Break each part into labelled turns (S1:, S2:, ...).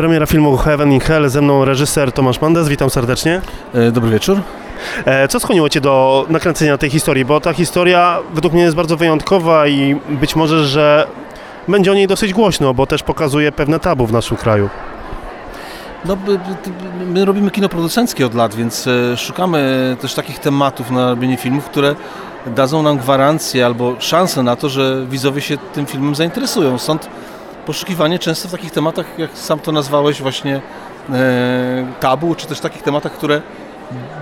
S1: Premiera filmu Heaven in Hell, ze mną reżyser Tomasz Mandes, witam serdecznie.
S2: E, Dobry wieczór.
S1: E, Co skłoniło Cię do nakręcenia tej historii? Bo ta historia według mnie jest bardzo wyjątkowa i być może, że będzie o niej dosyć głośno, bo też pokazuje pewne tabu w naszym kraju.
S2: No, my robimy kino producenckie od lat, więc e, szukamy też takich tematów na robienie filmów, które dadzą nam gwarancję albo szansę na to, że widzowie się tym filmem zainteresują. Stąd poszukiwanie często w takich tematach, jak sam to nazwałeś, właśnie e, tabu, czy też takich tematach, które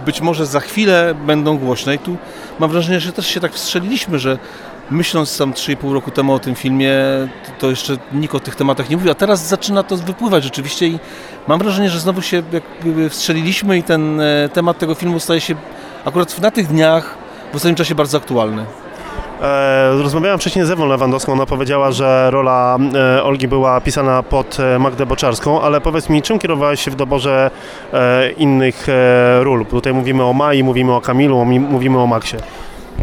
S2: być może za chwilę będą głośne. I tu mam wrażenie, że też się tak wstrzeliliśmy, że myśląc tam 3,5 roku temu o tym filmie, to, to jeszcze nikt o tych tematach nie mówił, a teraz zaczyna to wypływać rzeczywiście i mam wrażenie, że znowu się jakby wstrzeliliśmy i ten e, temat tego filmu staje się akurat na tych dniach w ostatnim czasie bardzo aktualny.
S1: E, Rozmawiałem wcześniej z Ewą Lewandowską, ona powiedziała, że rola e, Olgi była pisana pod e, Magdę Boczarską, ale powiedz mi, czym kierowałeś się w doborze innych ról? Tutaj mówimy o Mai, mówimy o Kamilu, mi- mówimy o Maxie.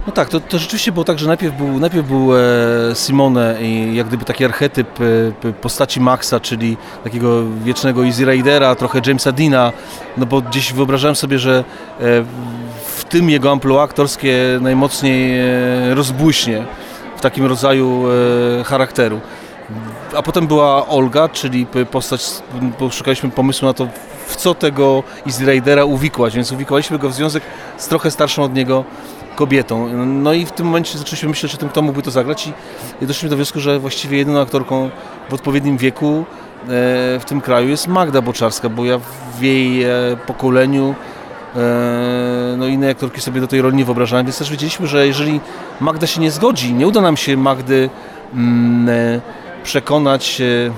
S2: No tak, to, to rzeczywiście było tak, że najpierw był, najpierw był e, Simone i jak gdyby taki archetyp e, postaci Maxa, czyli takiego wiecznego Easy Ridera, trochę Jamesa Deana, no bo gdzieś wyobrażałem sobie, że e, tym jego amplua aktorskie najmocniej e, rozbłyśnie w takim rodzaju e, charakteru. A potem była Olga, czyli postać, poszukaliśmy pomysłu na to, w co tego Easy uwikłać, więc uwikłaliśmy go w związek z trochę starszą od niego kobietą. No i w tym momencie zaczęliśmy myśleć o tym, kto mógłby to zagrać i doszliśmy do wniosku, że właściwie jedyną aktorką w odpowiednim wieku e, w tym kraju jest Magda Boczarska, bo ja w jej pokoleniu no inne aktorki sobie do tej roli nie wyobrażałem, więc też wiedzieliśmy, że jeżeli Magda się nie zgodzi, nie uda nam się Magdy mm, e, przekonać e,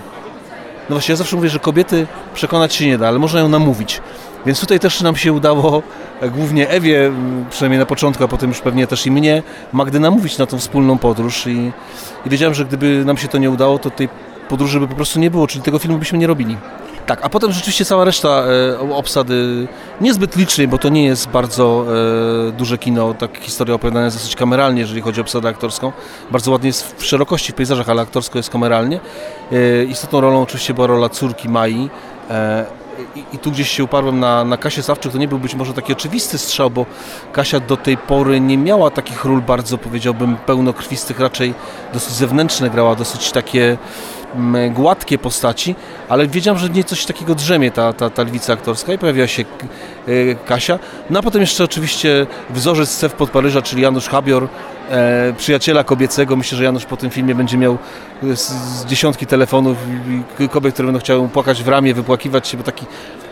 S2: no właśnie, ja zawsze mówię, że kobiety przekonać się nie da, ale można ją namówić. Więc tutaj też nam się udało, e, głównie Ewie, m, przynajmniej na początku, a potem już pewnie też i mnie, Magdę namówić na tą wspólną podróż i, i wiedziałem, że gdyby nam się to nie udało, to tej podróży by po prostu nie było, czyli tego filmu byśmy nie robili. Tak, a potem rzeczywiście cała reszta e, obsady, niezbyt licznej, bo to nie jest bardzo e, duże kino, tak historia opowiadana jest dosyć kameralnie, jeżeli chodzi o obsadę aktorską. Bardzo ładnie jest w szerokości, w pejzażach, ale aktorsko jest kameralnie. E, istotną rolą oczywiście była rola córki Mai. I, I tu gdzieś się uparłem na, na Kasię Sawczyk, to nie był być może taki oczywisty strzał, bo Kasia do tej pory nie miała takich ról bardzo, powiedziałbym, pełnokrwistych, raczej dosyć zewnętrzne grała, dosyć takie gładkie postaci, ale wiedziałem, że w niej coś takiego drzemie ta, ta, ta lwica aktorska i pojawiła się e, Kasia. No a potem jeszcze oczywiście wzorzec Scew pod Paryża, czyli Janusz Habior, e, przyjaciela kobiecego. Myślę, że Janusz po tym filmie będzie miał e, z, z dziesiątki telefonów i, kobiet, które będą chciały płakać w ramię, wypłakiwać się, bo taki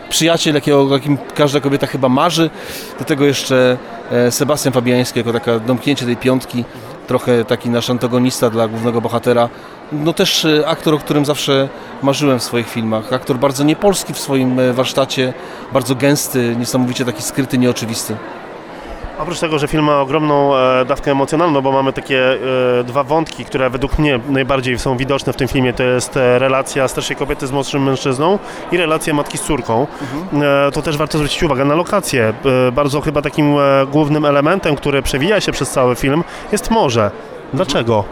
S2: przyjaciel, jakiego, jakim każda kobieta chyba marzy. Do tego jeszcze e, Sebastian Fabiański, jako taka domknięcie tej piątki, trochę taki nasz antagonista dla głównego bohatera. No też e, aktor, o którym zawsze marzyłem w swoich filmach. Aktor bardzo niepolski w swoim e, warsztacie, bardzo gęsty, niesamowicie taki skryty, nieoczywisty.
S1: Oprócz tego, że film ma ogromną e, dawkę emocjonalną, bo mamy takie e, dwa wątki, które według mnie najbardziej są widoczne w tym filmie, to jest e, relacja starszej kobiety z młodszym mężczyzną i relacja matki z córką. E, to też warto zwrócić uwagę na lokację. Bardzo chyba takim głównym elementem, który przewija się przez cały film jest morze. Dlaczego?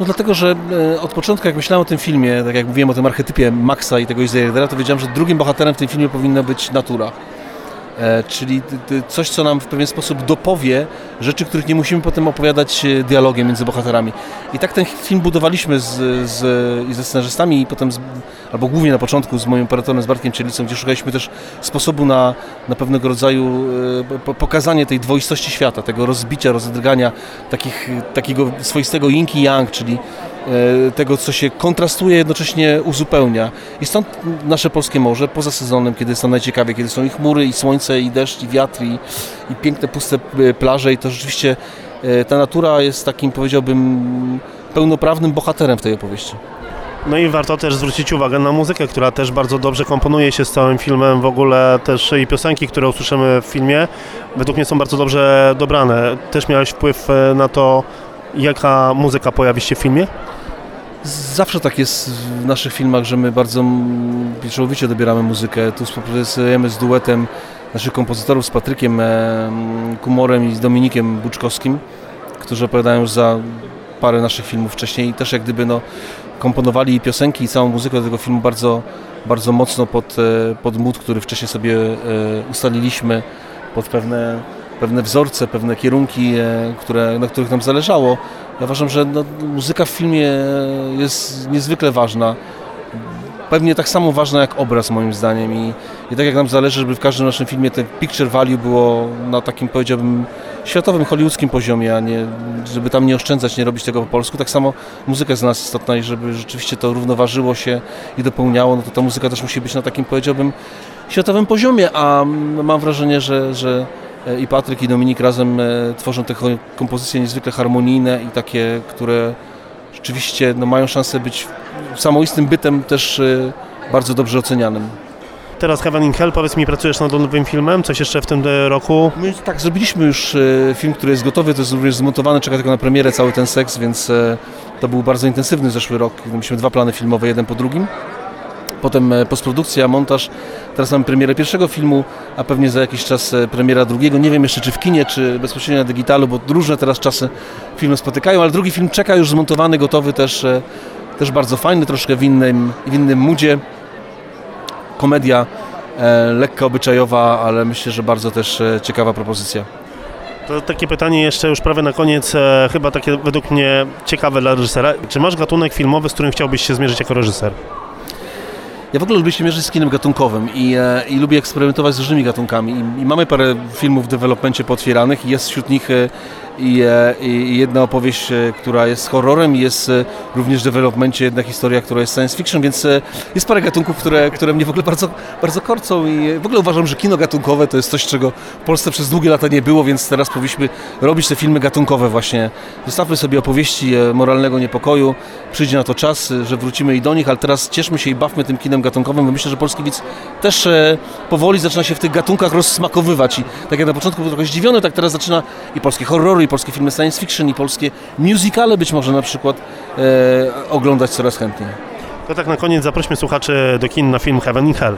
S2: No dlatego, że od początku jak myślałem o tym filmie, tak jak mówiłem o tym archetypie Maxa i tego Izraela, to wiedziałem, że drugim bohaterem w tym filmie powinna być natura. E, czyli coś, co nam w pewien sposób dopowie rzeczy, których nie musimy potem opowiadać e, dialogiem między bohaterami. I tak ten film budowaliśmy z, z, i ze scenarzystami i potem, z, albo głównie na początku z moim operatorem, z Bartkiem Cielicą, gdzie szukaliśmy też sposobu na, na pewnego rodzaju e, po, pokazanie tej dwoistości świata, tego rozbicia, rozdrgania, takich, takiego swoistego yin i yang, czyli tego, co się kontrastuje, jednocześnie uzupełnia. I stąd nasze polskie morze, poza sezonem, kiedy jest najciekawie, kiedy są i chmury, i słońce, i deszcz, i wiatr, i, i piękne, puste e, plaże, i to rzeczywiście e, ta natura jest takim, powiedziałbym, pełnoprawnym bohaterem w tej opowieści.
S1: No i warto też zwrócić uwagę na muzykę, która też bardzo dobrze komponuje się z całym filmem. W ogóle też i piosenki, które usłyszymy w filmie, według mnie są bardzo dobrze dobrane. Też miałeś wpływ e, na to, jaka muzyka pojawi się w filmie?
S2: Zawsze tak jest w naszych filmach, że my bardzo pieczołowicie dobieramy muzykę. Tu współpracujemy z duetem naszych kompozytorów, z Patrykiem em, Kumorem i z Dominikiem Buczkowskim, którzy opowiadają już za parę naszych filmów wcześniej i też jak gdyby no, komponowali piosenki i całą muzykę do tego filmu bardzo bardzo mocno pod, e, pod mód, który wcześniej sobie e, ustaliliśmy, pod pewne, pewne wzorce, pewne kierunki, e, które, na których nam zależało. Ja uważam, że no, muzyka w filmie jest niezwykle ważna. Pewnie tak samo ważna jak obraz moim zdaniem i, i tak jak nam zależy, żeby w każdym naszym filmie ten picture value było na takim powiedziałbym światowym, hollywoodzkim poziomie, a nie żeby tam nie oszczędzać, nie robić tego po polsku. Tak samo muzyka jest dla nas istotna i żeby rzeczywiście to równoważyło się i dopełniało, no to ta muzyka też musi być na takim powiedziałbym światowym poziomie, a mam wrażenie, że, że i Patryk i Dominik razem e, tworzą te ko- kompozycje niezwykle harmonijne i takie, które rzeczywiście no, mają szansę być samoistym bytem też e, bardzo dobrze ocenianym.
S1: Teraz Heaven in Hell, powiedz mi, pracujesz nad nowym filmem? Coś jeszcze w tym e, roku?
S2: My tak, zrobiliśmy już e, film, który jest gotowy, to jest również zmontowany, czeka tylko na premierę cały ten seks, więc e, to był bardzo intensywny zeszły rok. Mieliśmy dwa plany filmowe, jeden po drugim. Potem e, postprodukcja, montaż. Teraz mamy premierę pierwszego filmu, a pewnie za jakiś czas e, premiera drugiego. Nie wiem jeszcze czy w kinie, czy bezpośrednio na digitalu, bo różne teraz czasy filmy spotykają, ale drugi film czeka już zmontowany, gotowy też, e, też bardzo fajny, troszkę w innym, w innym moodzie. Komedia e, lekka, obyczajowa, ale myślę, że bardzo też ciekawa propozycja.
S1: To takie pytanie jeszcze już prawie na koniec, e, chyba takie według mnie ciekawe dla reżysera. Czy masz gatunek filmowy, z którym chciałbyś się zmierzyć jako reżyser?
S2: Ja w ogóle lubię się mierzyć z kinem gatunkowym i, e, i lubię eksperymentować z różnymi gatunkami. I, I mamy parę filmów w developmencie pootwieranych i jest wśród nich e, i, e, i jedna opowieść, e, która jest horrorem i jest e, również w developmencie jedna historia, która jest science fiction, więc jest parę gatunków, które, które mnie w ogóle bardzo, bardzo korcą i w ogóle uważam, że kino gatunkowe to jest coś, czego w Polsce przez długie lata nie było, więc teraz powinniśmy robić te filmy gatunkowe właśnie. Zostawmy sobie opowieści moralnego niepokoju, przyjdzie na to czas, że wrócimy i do nich, ale teraz cieszmy się i bawmy tym kinem gatunkowym, bo myślę, że polski widz też powoli zaczyna się w tych gatunkach rozsmakowywać i tak jak na początku był trochę zdziwiony, tak teraz zaczyna i polskie horrory, i polskie filmy science fiction, i polskie musicale być może na przykład e, oglądać coraz chętniej.
S1: To tak na koniec zaprośmy słuchaczy do kin na film Heaven in Hell.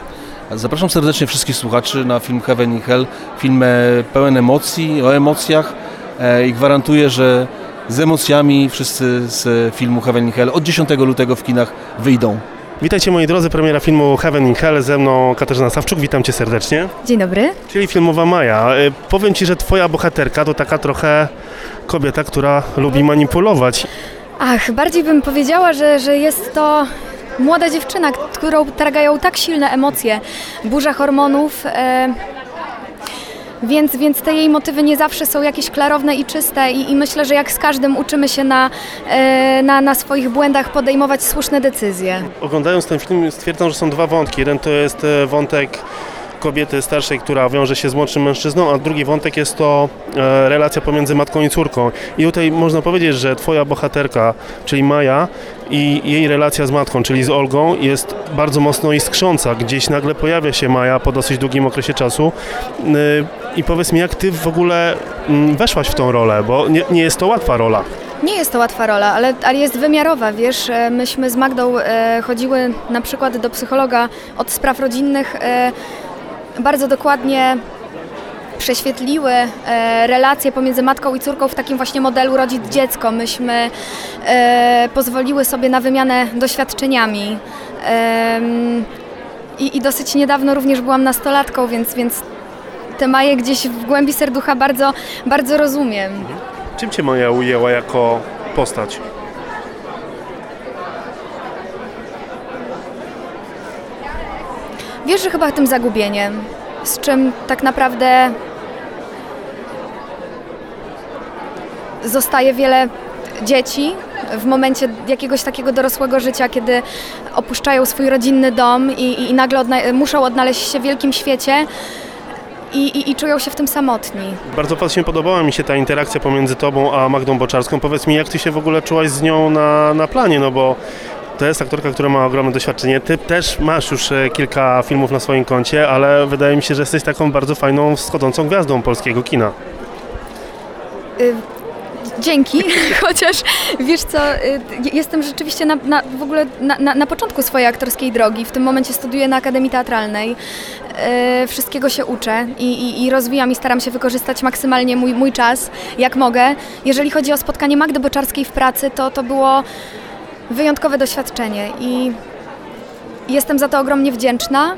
S2: Zapraszam serdecznie wszystkich słuchaczy na film Heaven in Hell, film e, pełen emocji, o emocjach e, i gwarantuję, że z emocjami wszyscy z filmu Heaven in Hell od 10 lutego w kinach wyjdą.
S1: Witajcie moi drodzy, premiera filmu Heaven in Hell, ze mną Katarzyna Sawczuk, witam Cię serdecznie.
S3: Dzień dobry.
S1: Czyli filmowa Maja. E, Powiem Ci, że Twoja bohaterka to taka trochę kobieta, która lubi manipulować.
S3: Ach, bardziej bym powiedziała, że, że jest to młoda dziewczyna, którą targają tak silne emocje, burza hormonów. E, więc, więc te jej motywy nie zawsze są jakieś klarowne i czyste i, i myślę, że jak z każdym uczymy się na, e, na, na swoich błędach podejmować słuszne decyzje.
S1: Oglądając ten film stwierdzam, że są dwa wątki. Jeden to jest e, wątek kobiety starszej, która wiąże się z młodszym mężczyzną, a drugi wątek jest to e, relacja pomiędzy matką i córką. I tutaj można powiedzieć, że twoja bohaterka, czyli Maja i jej relacja z matką, czyli z Olgą jest bardzo mocno iskrząca. Gdzieś nagle pojawia się Maja po dosyć długim okresie czasu. Y, I powiedz mi, jak ty w ogóle mm, weszłaś w tą rolę, bo nie, nie jest to łatwa rola.
S3: Nie jest to łatwa rola, ale, ale jest wymiarowa, wiesz, e, myśmy z Magdą e, chodziły na przykład do psychologa od spraw rodzinnych, e, bardzo dokładnie prześwietliły e, relacje pomiędzy matką i córką w takim właśnie modelu rodzic dziecko. Myśmy e, pozwoliły sobie na wymianę doświadczeniami. I, dosyć niedawno również byłam nastolatką, więc, więc te Maje gdzieś w głębi serducha bardzo, bardzo rozumiem.
S1: Czym cię Maja ujęła jako postać?
S3: Wiesz, że chyba tym zagubieniem, z czym tak naprawdę zostaje wiele dzieci w momencie jakiegoś takiego dorosłego życia, kiedy opuszczają swój rodzinny dom i, i, i nagle odna- muszą odnaleźć się w wielkim świecie i, i, i czują się w tym samotni.
S1: Bardzo właśnie podobała mi się ta interakcja pomiędzy tobą a Magdą Boczarską. Powiedz mi, jak ty się w ogóle czułaś z nią na, na planie, no bo to jest aktorka, która ma ogromne doświadczenie. Ty też masz już e, kilka filmów na swoim koncie, ale wydaje mi się, że jesteś taką bardzo fajną, wschodzącą gwiazdą polskiego kina.
S3: Y, Dzięki, chociaż wiesz co, y, jestem rzeczywiście na, na, w ogóle na, na, na początku swojej aktorskiej drogi. W tym momencie studiuję na Akademii Teatralnej. Y, Wszystkiego się uczę i, i, i rozwijam i staram się wykorzystać maksymalnie mój, mój czas, jak mogę. Jeżeli chodzi o spotkanie Magdy Boczarskiej w pracy, to to było wyjątkowe doświadczenie i jestem za to ogromnie wdzięczna.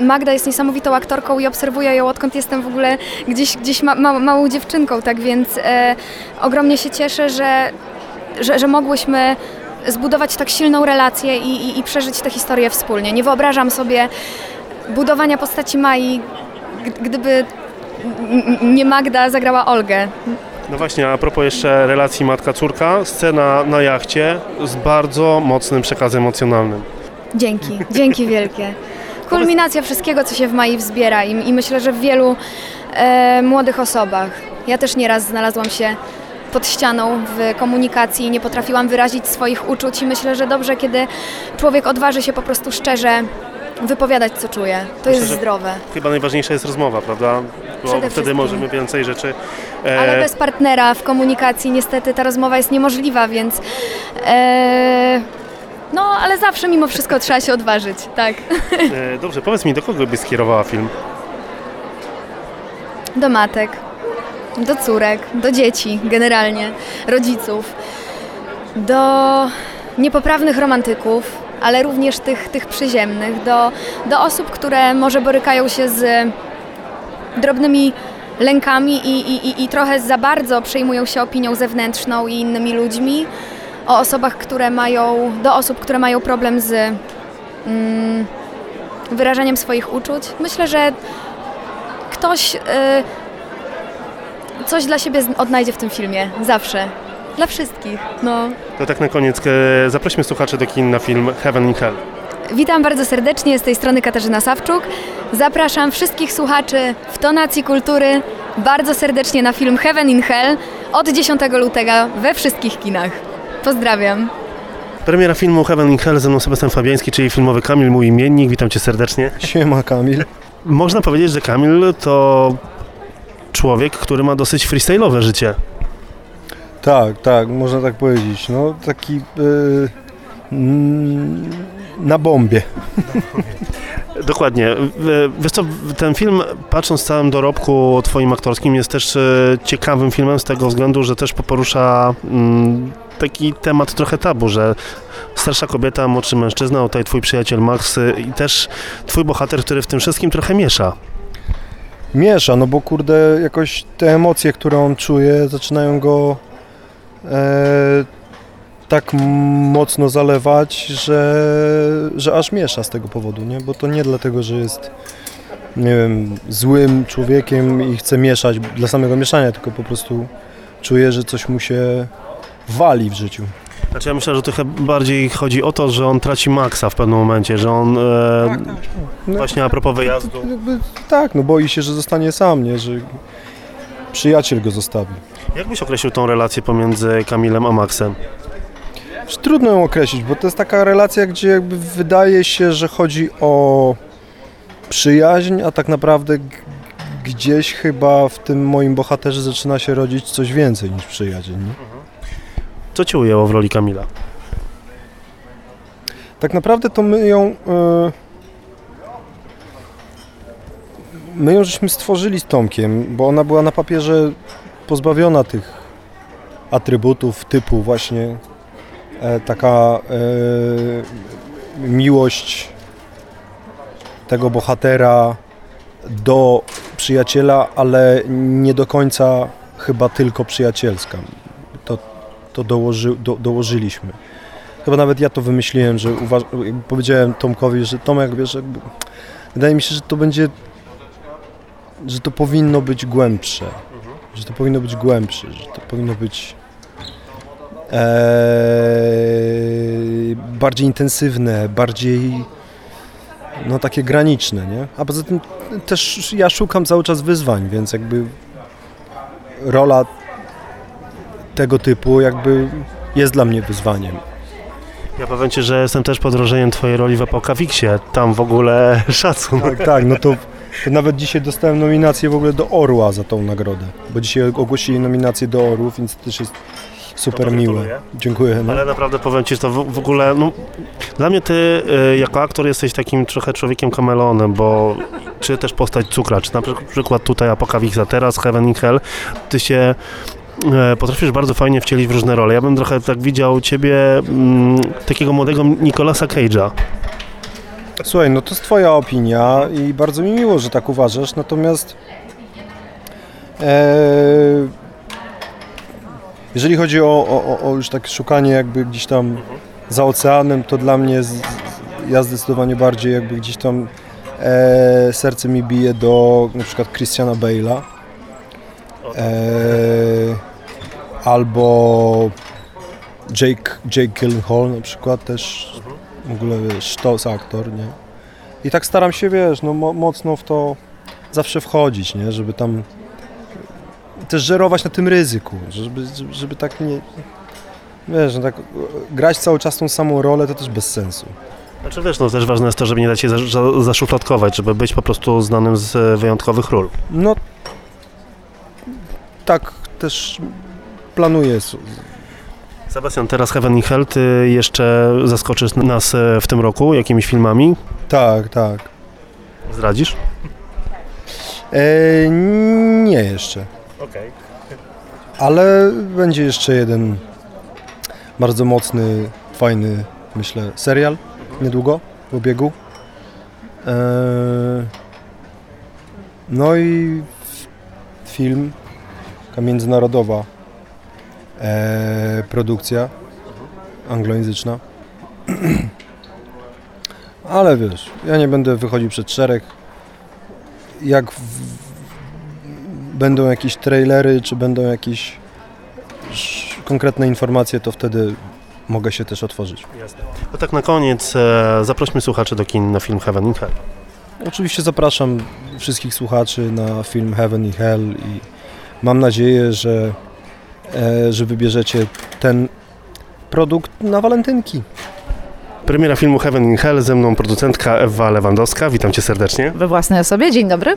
S3: Magda jest niesamowitą aktorką i obserwuję ją odkąd jestem w ogóle gdzieś, gdzieś ma, ma, małą dziewczynką, tak więc e, ogromnie się cieszę, że, że, że mogłyśmy zbudować tak silną relację i, i, i przeżyć tę historię wspólnie. Nie wyobrażam sobie budowania postaci Mai, gdyby nie Magda zagrała Olgę.
S1: No właśnie, a propos jeszcze relacji matka-córka, scena na jachcie z bardzo mocnym przekazem emocjonalnym.
S3: Dzięki, dzięki wielkie. Kulminacja wszystkiego, co się w Mai wzbiera i, i myślę, że w wielu e, młodych osobach. Ja też nieraz znalazłam się pod ścianą w komunikacji i nie potrafiłam wyrazić swoich uczuć i myślę, że dobrze, kiedy człowiek odważy się po prostu szczerze wypowiadać, co czuje. To jest
S1: że-
S3: zdrowe.
S1: Chyba najważniejsza jest rozmowa, prawda? Bo
S3: Przede
S1: wtedy możemy więcej rzeczy... e,
S3: Ale bez partnera w komunikacji niestety ta rozmowa jest niemożliwa, więc... E, no, ale zawsze mimo wszystko trzeba się odważyć, tak.
S1: e, Dobrze, powiedz mi, do kogo byś skierowała film?
S3: Do matek, do córek, do dzieci generalnie, rodziców, do niepoprawnych romantyków, ale również tych, tych przyziemnych, do, do osób, które może borykają się z drobnymi lękami i, i, i, trochę za bardzo przejmują się opinią zewnętrzną i innymi ludźmi, o osobach, które mają, do osób, które mają problem z mm, wyrażaniem swoich uczuć. Myślę, że ktoś y, coś dla siebie odnajdzie w tym filmie. Zawsze. Dla wszystkich. No.
S1: To tak na koniec, e, zaprośmy słuchaczy do kin na film Heaven in Hell.
S3: Witam bardzo serdecznie, z tej strony Katarzyna Sawczuk. Zapraszam wszystkich słuchaczy w Tonacji Kultury bardzo serdecznie na film Heaven in Hell od 10 lutego we wszystkich kinach. Pozdrawiam.
S1: Premiera filmu Heaven in Hell ze mną Sebastian Fabiański, czyli filmowy Kamil, mój imiennik. Witam Cię serdecznie.
S4: Siema Kamil.
S1: Można powiedzieć, że Kamil to człowiek, który ma dosyć freestyle'owe życie.
S4: Tak, tak, można tak powiedzieć. No taki yy, na bombie.
S1: Dokładnie. W- Wiesz co, ten film, patrząc w całym dorobku twoim aktorskim, jest też e, ciekawym filmem z tego względu, że też porusza mm, taki temat trochę tabu, że starsza kobieta, młodszy mężczyzna, tutaj twój przyjaciel Max i też twój bohater, który w tym wszystkim trochę miesza.
S4: Miesza, no bo kurde, jakoś te emocje, które on czuje, zaczynają go e, tak m- mocno zalewać, że, że aż miesza z tego powodu, nie? Bo to nie dlatego, że jest nie wiem, złym człowiekiem i chce mieszać dla samego mieszania, tylko po prostu czuje, że coś mu się wali w życiu.
S1: Znaczy ja myślę, że trochę bardziej chodzi o to, że on traci Maxa w pewnym momencie, że on e,
S4: No,
S1: właśnie a propos wyjazdu.
S4: Jakby, tak, no boi się, że zostanie sam, nie? Że przyjaciel go zostawi.
S1: Jak byś określił tą relację pomiędzy Kamilem a Maxem?
S4: Trudno ją określić, bo to jest taka relacja, gdzie jakby wydaje się, że chodzi o przyjaźń, a tak naprawdę gdzieś chyba w tym moim bohaterze zaczyna się rodzić coś więcej niż przyjaźń. Nie?
S1: Co cię ujęło w roli Kamila?
S4: Tak naprawdę to my ją. e, My ją żeśmy stworzyli z Tomkiem, bo ona była na papierze pozbawiona tych atrybutów typu właśnie e, taka e, miłość tego bohatera do przyjaciela, ale nie do końca chyba tylko przyjacielska. To, to dołoży, do, dołożyliśmy. Chyba nawet ja to wymyśliłem, że uważ... powiedziałem Tomkowi, że Tomek, wiesz, wydaje mi się, że to będzie, że to powinno być głębsze, że to powinno być głębsze, że to powinno być eee, bardziej intensywne, bardziej no takie graniczne, nie? A poza tym też ja szukam cały czas wyzwań, więc jakby rola tego typu jakby jest dla mnie wyzwaniem.
S1: Ja powiem Ci, że jestem też pod wrażeniem Twojej roli w Apokaliksie. Tam w ogóle szacun.
S4: Tak, tak, no to nawet dzisiaj dostałem nominację w ogóle do Orła za tą nagrodę, bo dzisiaj ogłosili nominację do Orłów, więc to też jest super miłe. Dziękuję. No.
S1: Ale naprawdę powiem Ci, że to w, w ogóle, no, dla mnie Ty y, jako aktor jesteś takim trochę człowiekiem kameleonem, bo czy też postać cukra, czy na przy- przykład tutaj Apokaliksa, teraz Heaven in Hell, Ty się e, potrafisz bardzo fajnie wcielić w różne role. Ja bym trochę tak widział ciebie, mm, takiego młodego Nicolasa Cage'a.
S4: Słuchaj, no to jest Twoja opinia i bardzo mi miło, że tak uważasz, natomiast e, jeżeli chodzi o, o, o już tak szukanie jakby gdzieś tam za oceanem, to dla mnie z, ja zdecydowanie bardziej jakby gdzieś tam e, serce mi bije do na przykład Christiana Bale'a. E, albo Jake, Jake Gyllenhaal na przykład też w ogóle wiesz, sztos aktor, nie? I tak staram się, wiesz, no mo- mocno w to zawsze wchodzić, nie? Żeby tam też żerować na tym ryzyku, żeby, żeby, żeby tak nie... Wiesz, no tak grać cały czas tą samą rolę to też bez sensu.
S1: Znaczy wiesz, no też ważne jest to, żeby nie dać się za- za- zaszufladkować, żeby być po prostu znanym z e, wyjątkowych ról.
S4: No tak też planuję.
S1: Sebastian, teraz Heaven i Hell, ty jeszcze zaskoczysz nas e, w tym roku jakimiś filmami?
S4: Tak, tak.
S1: Zdradzisz?
S4: E, nie jeszcze.
S1: Okej.
S4: Ale będzie jeszcze jeden bardzo mocny, fajny, myślę, serial niedługo w obiegu. Eee, no i film, międzynarodowa eee, produkcja anglojęzyczna. Ale wiesz, ja nie będę wychodził przed szereg. Jak w, będą jakieś trailery, czy będą jakieś konkretne informacje, to wtedy mogę się też otworzyć.
S1: To tak na koniec e, zaprośmy słuchaczy do kin na film Heaven i Hell.
S4: Oczywiście zapraszam wszystkich słuchaczy na film Heaven i Hell i mam nadzieję, że, e, że wybierzecie ten produkt na walentynki.
S1: Premiera filmu Heaven i Hell, ze mną producentka Ewa Lewandowska. Witam cię serdecznie.
S5: We własnej osobie. Dzień dobry.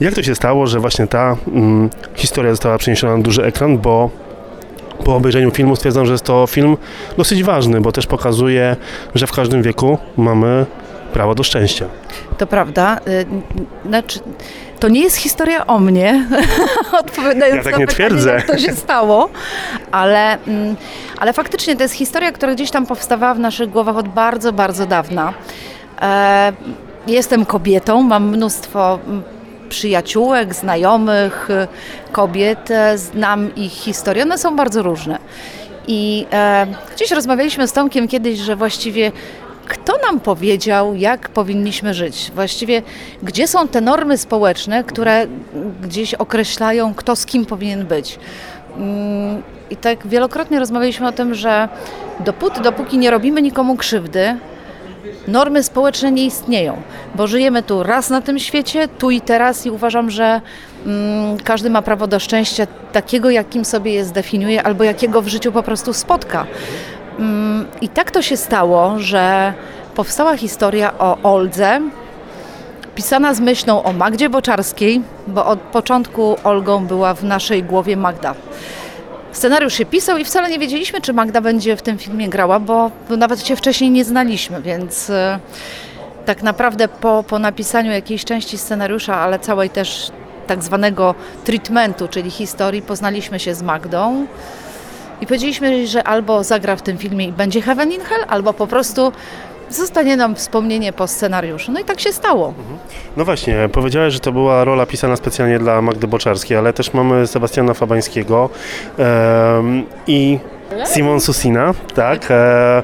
S1: Jak to się stało, że właśnie ta mm, historia została przeniesiona na duży ekran, bo po obejrzeniu filmu stwierdzam, że jest to film dosyć ważny, bo też pokazuje, że w każdym wieku mamy prawo do szczęścia.
S5: To prawda. y, Znaczy, to nie jest historia o mnie, odpowiadając
S1: Ja tak
S5: na
S1: nie
S5: pytanie,
S1: twierdzę.
S5: jak to się stało, ale, mm, ale faktycznie to jest historia, która gdzieś tam powstawała w naszych głowach od bardzo, bardzo dawna. E, Jestem kobietą, mam mnóstwo mm, przyjaciółek, znajomych, kobiet, e, znam ich historie, one są bardzo różne. I e, gdzieś rozmawialiśmy z Tomkiem kiedyś, że właściwie kto nam powiedział, jak powinniśmy żyć? Właściwie gdzie są te normy społeczne, które gdzieś określają, kto z kim powinien być? Mm, I tak wielokrotnie rozmawialiśmy o tym, że dopóty, dopóki nie robimy nikomu krzywdy, normy społeczne nie istnieją, bo żyjemy tu raz na tym świecie, tu i teraz i uważam, że mm, każdy ma prawo do szczęścia takiego, jakim sobie je zdefiniuje albo jakiego w życiu po prostu spotka. I tak to się stało, że powstała historia o Oldze, pisana z myślą o Magdzie Boczarskiej, bo od początku Olgą była w naszej głowie Magda. Scenariusz się pisał i wcale nie wiedzieliśmy, czy Magda będzie w tym filmie grała, bo bo nawet się wcześniej nie znaliśmy, więc e, tak naprawdę po, po napisaniu jakiejś części scenariusza, ale całej też tak zwanego treatmentu, czyli historii, poznaliśmy się z Magdą i powiedzieliśmy, że albo zagra w tym filmie i będzie Heaven in Hell, albo po prostu zostanie nam wspomnienie po scenariuszu. No i tak się stało.
S1: No właśnie, powiedziałeś, że to była rola pisana specjalnie dla Magdy Boczarskiej, ale też mamy Sebastiana Fabańskiego em, i Simon Susina, tak? E,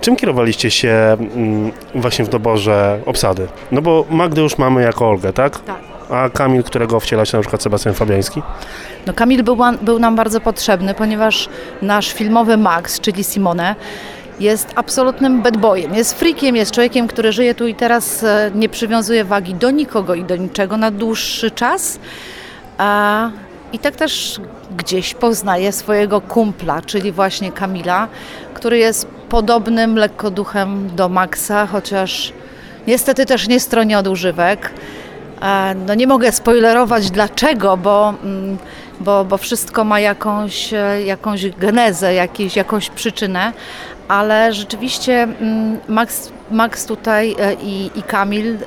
S1: czym kierowaliście się mm, właśnie w doborze obsady? No bo Magdę już mamy jako Olgę, tak?
S5: Tak.
S1: A Kamil, którego wciela się na przykład Sebastian Fabiański?
S5: No Kamil był, był nam bardzo potrzebny, ponieważ nasz filmowy Max, czyli Simone, jest absolutnym bad boyem, jest freakiem, jest człowiekiem, który żyje tu i teraz, e, nie przywiązuje wagi do nikogo i do niczego na dłuższy czas. A, I tak też gdzieś poznaje swojego kumpla, czyli właśnie Kamila, który jest podobnym lekko duchem do Maxa, chociaż niestety też nie stroni od używek. No nie mogę spoilerować dlaczego, bo, mm, bo, bo wszystko ma jakąś, e, jakąś genezę, jakieś, jakąś przyczynę, ale rzeczywiście mm, Max, Max tutaj e, i, i Kamil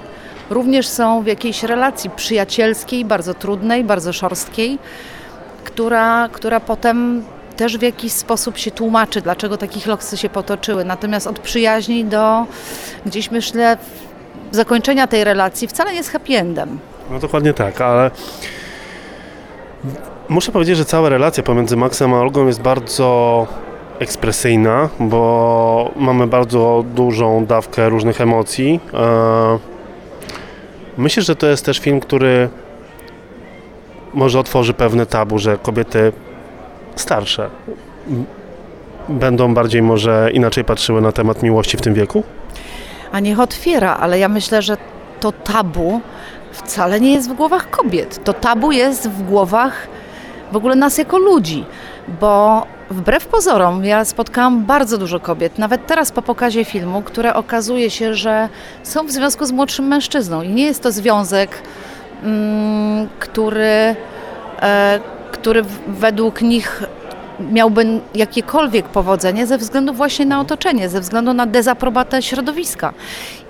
S5: również są w jakiejś relacji przyjacielskiej, bardzo trudnej, bardzo szorstkiej, która, która potem też w jakiś sposób się tłumaczy, dlaczego takich losy się potoczyły. Natomiast od przyjaźni do gdzieś myślę zakończenia tej relacji wcale nie jest happy endem.
S1: No dokładnie tak, ale muszę powiedzieć, że cała relacja pomiędzy Maxem a Olgą jest bardzo ekspresyjna, bo mamy bardzo dużą dawkę różnych emocji. E, Myślę, że to jest też film, który może otworzy pewne tabu, że kobiety starsze będą bardziej może inaczej patrzyły na temat miłości w tym wieku.
S5: A niech otwiera, ale ja myślę, że to tabu wcale nie jest w głowach kobiet. To tabu jest w głowach w ogóle nas jako ludzi, bo wbrew pozorom ja spotkałam bardzo dużo kobiet, nawet teraz po pokazie filmu, które okazuje się, że są w związku z młodszym mężczyzną i nie jest to związek, mm, który, e, który według nich miałby jakiekolwiek powodzenie ze względu właśnie na otoczenie, ze względu na dezaprobatę środowiska.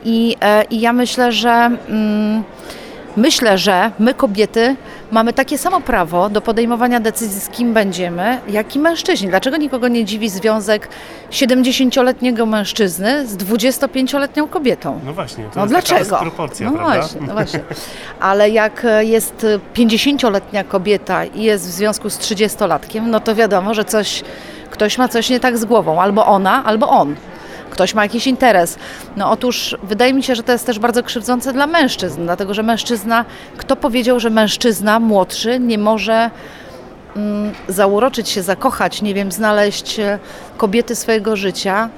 S5: I, e, i ja myślę, że mm, myślę, że my kobiety mamy takie samo prawo do podejmowania decyzji, z kim będziemy, jak i mężczyźni. Dlaczego nikogo nie dziwi związek 70-letniego mężczyzny z 25-letnią kobietą?
S1: No właśnie, to
S5: No dlaczego?
S1: proporcja,
S5: no Właśnie, no właśnie. Ale jak jest 50-letnia kobieta i jest w związku z 30-latkiem, no to wiadomo, że coś, ktoś ma coś nie tak z głową. Albo ona, albo on. Ktoś ma jakiś interes. No otóż wydaje mi się, że to jest też bardzo krzywdzące dla mężczyzn, dlatego że mężczyzna, kto powiedział, że mężczyzna młodszy nie może mm, zauroczyć się, zakochać, nie wiem, znaleźć e, kobiety swojego życia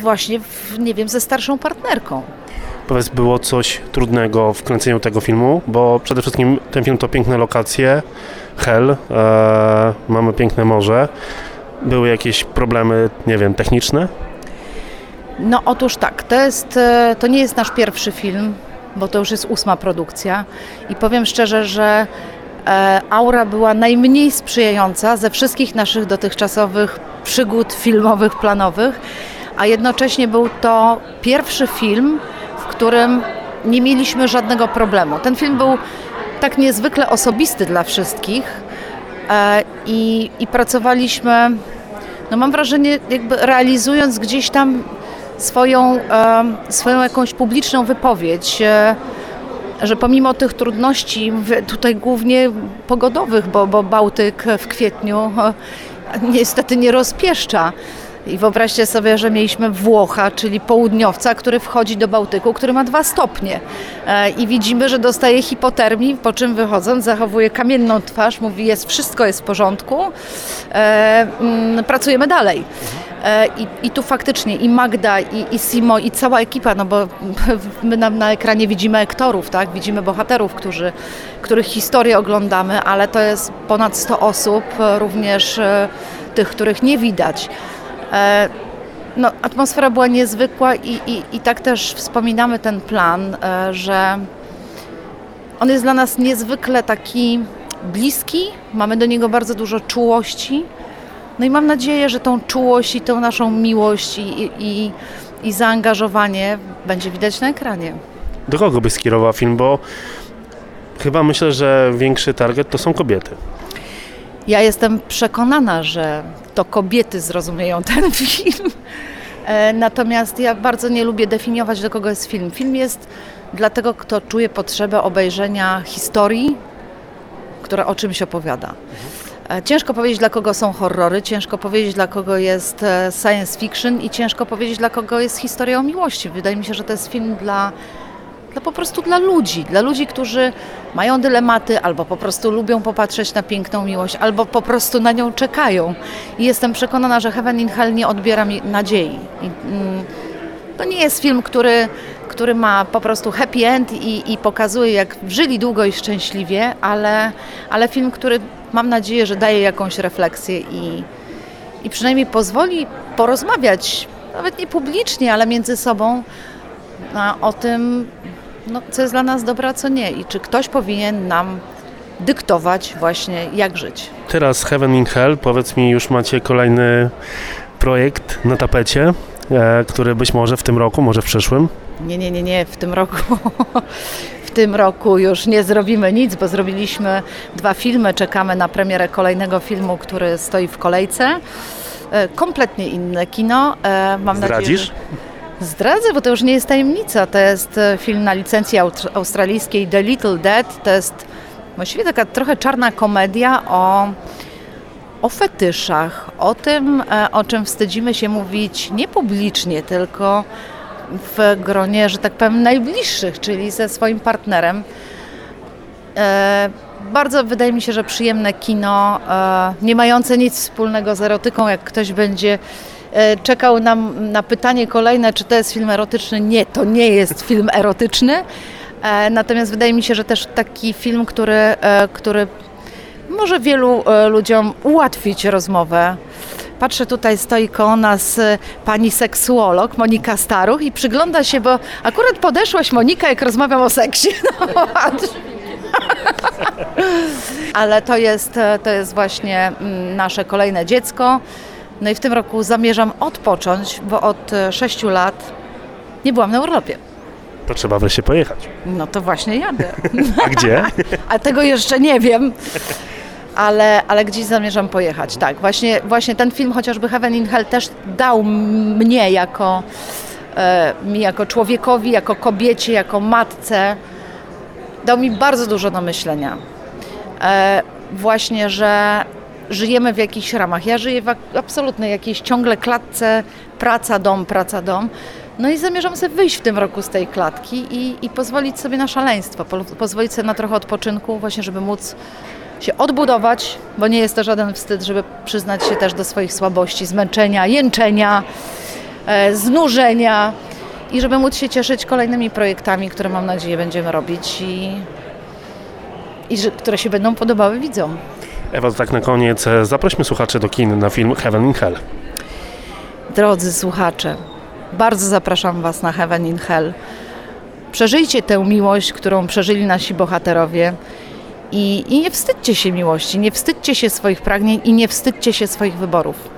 S5: właśnie, w, nie wiem, ze starszą partnerką.
S1: Powiedz, było coś trudnego w kręceniu tego filmu, bo przede wszystkim ten film to piękne lokacje, hell, e, mamy piękne morze. Były jakieś problemy, nie wiem, techniczne?
S5: No otóż tak, to, jest, e, to nie jest nasz pierwszy film, bo to już jest ósma produkcja i powiem szczerze, że e, aura była najmniej sprzyjająca ze wszystkich naszych dotychczasowych przygód filmowych, planowych, a jednocześnie był to pierwszy film, w którym nie mieliśmy żadnego problemu. Ten film był tak niezwykle osobisty dla wszystkich e, i, i pracowaliśmy, no mam wrażenie, jakby realizując gdzieś tam swoją, swoją jakąś publiczną wypowiedź, e, że pomimo tych trudności, tutaj głównie pogodowych, bo, bo Bałtyk w kwietniu e, niestety nie rozpieszcza. I wyobraźcie sobie, że mieliśmy Włocha, czyli południowca, który wchodzi do Bałtyku, który ma dwa stopnie. E, I widzimy, że dostaje hipotermii, po czym wychodząc zachowuje kamienną twarz, mówi, jest wszystko jest w porządku, mm, pracujemy dalej. E, I, I tu faktycznie i Magda, i, i Simo, i cała ekipa, no bo my na, na ekranie widzimy aktorów, tak? widzimy bohaterów, którzy, których historię oglądamy, ale to jest ponad 100 osób, e, również e, tych, których nie widać. No, atmosfera była niezwykła i, i, i tak też wspominamy ten plan, że on jest dla nas niezwykle taki bliski, mamy do niego bardzo dużo czułości. No i mam nadzieję, że tą czułość i tą naszą miłość i, i, i, zaangażowanie będzie widać na ekranie.
S1: Do kogo byś skierowała film, bo chyba myślę, że większy target to są kobiety.
S5: Ja jestem przekonana, że to kobiety zrozumieją ten film. E, Natomiast ja bardzo nie lubię definiować, do kogo jest film. Film jest dla tego, kto czuje potrzebę obejrzenia historii, która o czymś opowiada. E, Ciężko powiedzieć, dla kogo są horrory, ciężko powiedzieć, dla kogo jest e, science fiction i ciężko powiedzieć, dla kogo jest historia o miłości. Wydaje mi się, że to jest film dla, dla po prostu dla ludzi, dla ludzi, którzy mają dylematy, albo po prostu lubią popatrzeć na piękną miłość, albo po prostu na nią czekają. I jestem przekonana, że Heaven in Hell nie odbiera mi nadziei. I, mm, to nie jest film, który, który ma po prostu happy end i, i pokazuje, jak żyli długo i szczęśliwie, ale, ale film, który mam nadzieję, że daje jakąś refleksję i, i przynajmniej pozwoli porozmawiać, nawet nie publicznie, ale między sobą o tym, no, co jest dla nas dobre, a co nie i czy ktoś powinien nam dyktować właśnie, jak żyć.
S1: Teraz Heaven in Hell, powiedz mi, już macie kolejny projekt na tapecie, e, który być może w tym roku, może w przyszłym.
S5: Nie, nie, nie, nie, w tym roku. W tym roku już nie zrobimy nic, bo zrobiliśmy dwa filmy, czekamy na premierę kolejnego filmu, który stoi w kolejce. E, Kompletnie inne kino. E, Mam nadzieję,
S1: Zdradzisz?
S5: że... Zdradzę, bo to już nie jest tajemnica. To jest e, film na licencji australijskiej The Little Dead. To jest właściwie taka trochę czarna komedia o, o fetyszach, o tym, o czym wstydzimy się mówić nie publicznie, tylko w gronie, że tak powiem, najbliższych, czyli ze swoim partnerem. E, bardzo wydaje mi się, że przyjemne kino, e, nie mające nic wspólnego z erotyką. Jak ktoś będzie e, czekał nam na pytanie kolejne, czy to jest film erotyczny, nie, to nie jest film erotyczny. Natomiast wydaje mi się, że też taki film, który, który może wielu ludziom ułatwić rozmowę. Patrzę, tutaj stoi koło nas e, pani seksuolog Monika Staruch i przygląda się, bo akurat podeszłaś Monika, jak rozmawiam o seksie. No, patrz. Ale to jest, e, to jest właśnie mm, nasze kolejne dziecko. No i w tym roku zamierzam odpocząć, bo od e, sześciu lat nie byłam na urlopie.
S1: To trzeba wreszcie pojechać.
S5: No to właśnie jadę.
S1: A gdzie?
S5: A tego jeszcze nie wiem. Ale, ale gdzieś zamierzam pojechać. Tak, właśnie, właśnie ten film, chociażby Heaven in Hell, też dał mnie jako, e, mi jako człowiekowi, jako kobiecie, jako matce, dał mi bardzo dużo do myślenia. E, właśnie, że żyjemy w jakichś ramach. Ja żyję w absolutnej jakiejś ciągle klatce praca, dom, praca, dom. No i zamierzam sobie wyjść w tym roku z tej klatki i, i pozwolić sobie na szaleństwo, po, pozwolić sobie na trochę odpoczynku, właśnie żeby móc się odbudować, bo nie jest to żaden wstyd, żeby przyznać się też do swoich słabości, zmęczenia, jęczenia, e, znużenia i żeby móc się cieszyć kolejnymi projektami, które mam nadzieję będziemy robić i, i że, które się będą podobały widzom.
S1: Ewa, tak na koniec zaprośmy słuchaczy do kin na film Heaven in Hell.
S5: Drodzy słuchacze, bardzo zapraszam Was na Heaven in Hell. Przeżyjcie tę miłość, którą przeżyli nasi bohaterowie i, i nie wstydźcie się miłości, nie wstydźcie się swoich pragnień i nie wstydźcie się swoich wyborów.